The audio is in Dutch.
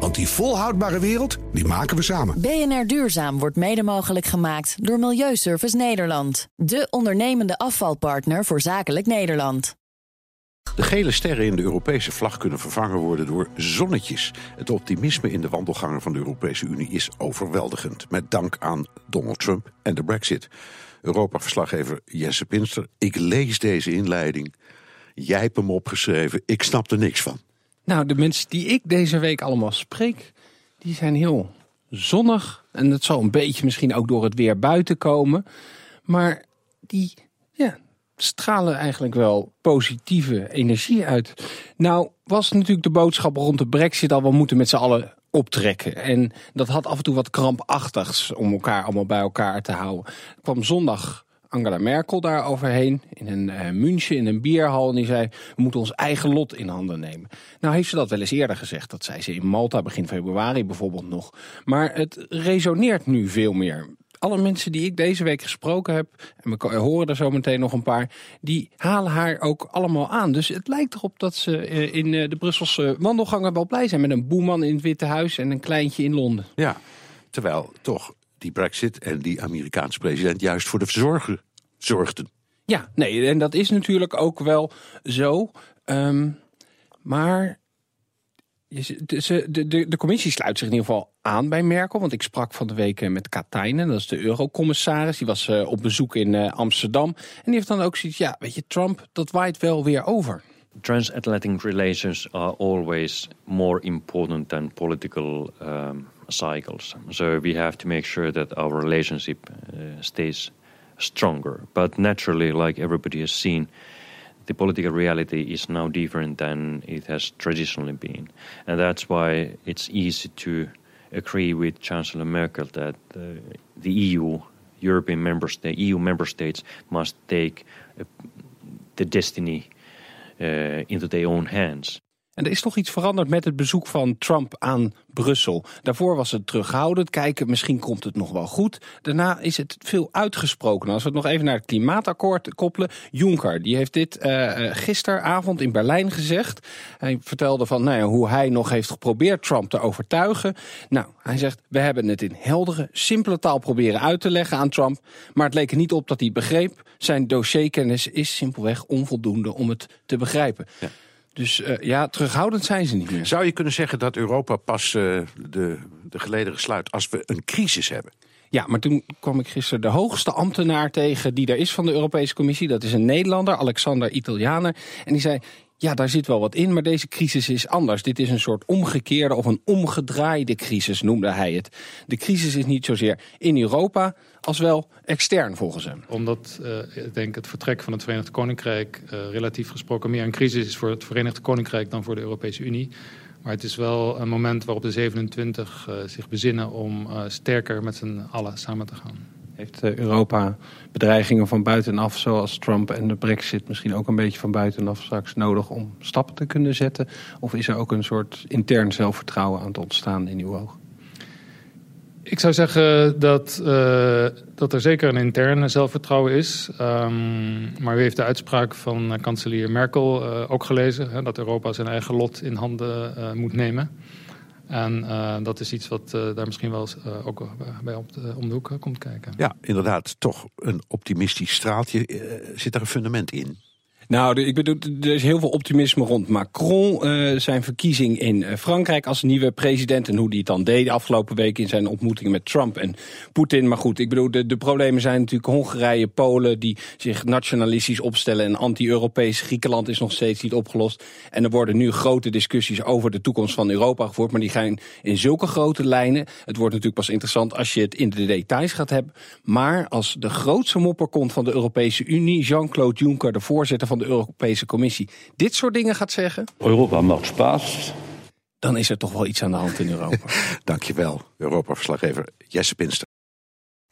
Want die volhoudbare wereld, die maken we samen. BNR Duurzaam wordt mede mogelijk gemaakt door Milieuservice Nederland. De ondernemende afvalpartner voor zakelijk Nederland. De gele sterren in de Europese vlag kunnen vervangen worden door zonnetjes. Het optimisme in de wandelgangen van de Europese Unie is overweldigend. Met dank aan Donald Trump en de Brexit. Europa-verslaggever Jesse Pinster. Ik lees deze inleiding. Jij hebt hem opgeschreven. Ik snap er niks van. Nou, de mensen die ik deze week allemaal spreek, die zijn heel zonnig. En dat zal een beetje misschien ook door het weer buiten komen. Maar die ja, stralen eigenlijk wel positieve energie uit. Nou, was natuurlijk de boodschap rond de brexit al, we moeten met z'n allen optrekken. En dat had af en toe wat krampachtigs om elkaar allemaal bij elkaar te houden. Kwam zondag Angela Merkel daar overheen in een uh, München, in een bierhal. En die zei, we moeten ons eigen lot in handen nemen. Nou heeft ze dat wel eens eerder gezegd. Dat zei ze in Malta begin februari bijvoorbeeld nog. Maar het resoneert nu veel meer alle mensen die ik deze week gesproken heb, en we horen er zo meteen nog een paar, die halen haar ook allemaal aan. Dus het lijkt erop dat ze eh, in eh, de Brusselse wandelgangen wel blij zijn met een boeman in het Witte Huis en een kleintje in Londen. Ja, terwijl toch die brexit en die Amerikaanse president juist voor de verzorger zorgden. Ja, nee, en dat is natuurlijk ook wel zo. Um, maar de, de, de, commissie sluit zich in ieder geval aan bij Merkel. Want ik sprak van de week met Katijnen, dat is de eurocommissaris. Die was uh, op bezoek in uh, Amsterdam. En die heeft dan ook zoiets, ja, weet je, Trump, dat waait wel weer over. Transatlantic relations are always more important than political um, cycles. So we have to make sure that our relationship uh, stays stronger. But naturally, like everybody has seen, the political reality is now different than it has traditionally been. And that's why it's easy to agree with Chancellor Merkel that uh, the EU, European member state, EU member states must take uh, the destiny uh, into their own hands. En er is toch iets veranderd met het bezoek van Trump aan Brussel. Daarvoor was het terughoudend, kijken misschien komt het nog wel goed. Daarna is het veel uitgesproken. Als we het nog even naar het klimaatakkoord koppelen. Juncker, die heeft dit uh, gisteravond in Berlijn gezegd. Hij vertelde van nou ja, hoe hij nog heeft geprobeerd Trump te overtuigen. Nou, hij zegt, we hebben het in heldere, simpele taal proberen uit te leggen aan Trump. Maar het leek er niet op dat hij begreep. Zijn dossierkennis is simpelweg onvoldoende om het te begrijpen. Ja. Dus uh, ja, terughoudend zijn ze niet meer. Zou je kunnen zeggen dat Europa pas uh, de, de gelederen sluit als we een crisis hebben? Ja, maar toen kwam ik gisteren de hoogste ambtenaar tegen die er is van de Europese Commissie. Dat is een Nederlander, Alexander Italianer. En die zei, ja, daar zit wel wat in, maar deze crisis is anders. Dit is een soort omgekeerde of een omgedraaide crisis, noemde hij het. De crisis is niet zozeer in Europa als wel extern volgens hem. Omdat uh, ik denk het vertrek van het Verenigd Koninkrijk uh, relatief gesproken meer een crisis is voor het Verenigd Koninkrijk dan voor de Europese Unie. Maar het is wel een moment waarop de 27 uh, zich bezinnen om sterker met z'n allen samen te gaan. Heeft Europa bedreigingen van buitenaf, zoals Trump en de Brexit, misschien ook een beetje van buitenaf straks nodig om stappen te kunnen zetten? Of is er ook een soort intern zelfvertrouwen aan het ontstaan in uw ogen? Ik zou zeggen dat, uh, dat er zeker een interne zelfvertrouwen is. Um, maar u heeft de uitspraak van uh, kanselier Merkel ook gelezen: hè, dat Europa zijn eigen lot in handen moet nemen. En dat is iets wat daar misschien wel eens, ook bij op de, om de hoek komt kijken. Ja, inderdaad, toch een optimistisch straaltje. zit daar een fundament in? Nou, ik bedoel, er is heel veel optimisme rond Macron. Uh, zijn verkiezing in eh, Frankrijk als nieuwe president. En hoe die het dan deed de afgelopen week in zijn ontmoetingen met Trump en Poetin. Maar goed, ik bedoel, de, de problemen zijn natuurlijk Hongarije, Polen... die zich nationalistisch opstellen. En anti-Europees Griekenland is nog steeds niet opgelost. En er worden nu grote discussies over de toekomst van Europa gevoerd. Maar die gaan in zulke grote lijnen. Het wordt natuurlijk pas interessant als je het in de details gaat hebben. Maar als de grootste mopper komt van de Europese Unie... Jean-Claude Juncker, de voorzitter van van de Europese Commissie dit soort dingen gaat zeggen. Europa maakt spaas. Dan is er toch wel iets aan de hand in Europa. Dankjewel, Europa-verslaggever Jesse Pinster.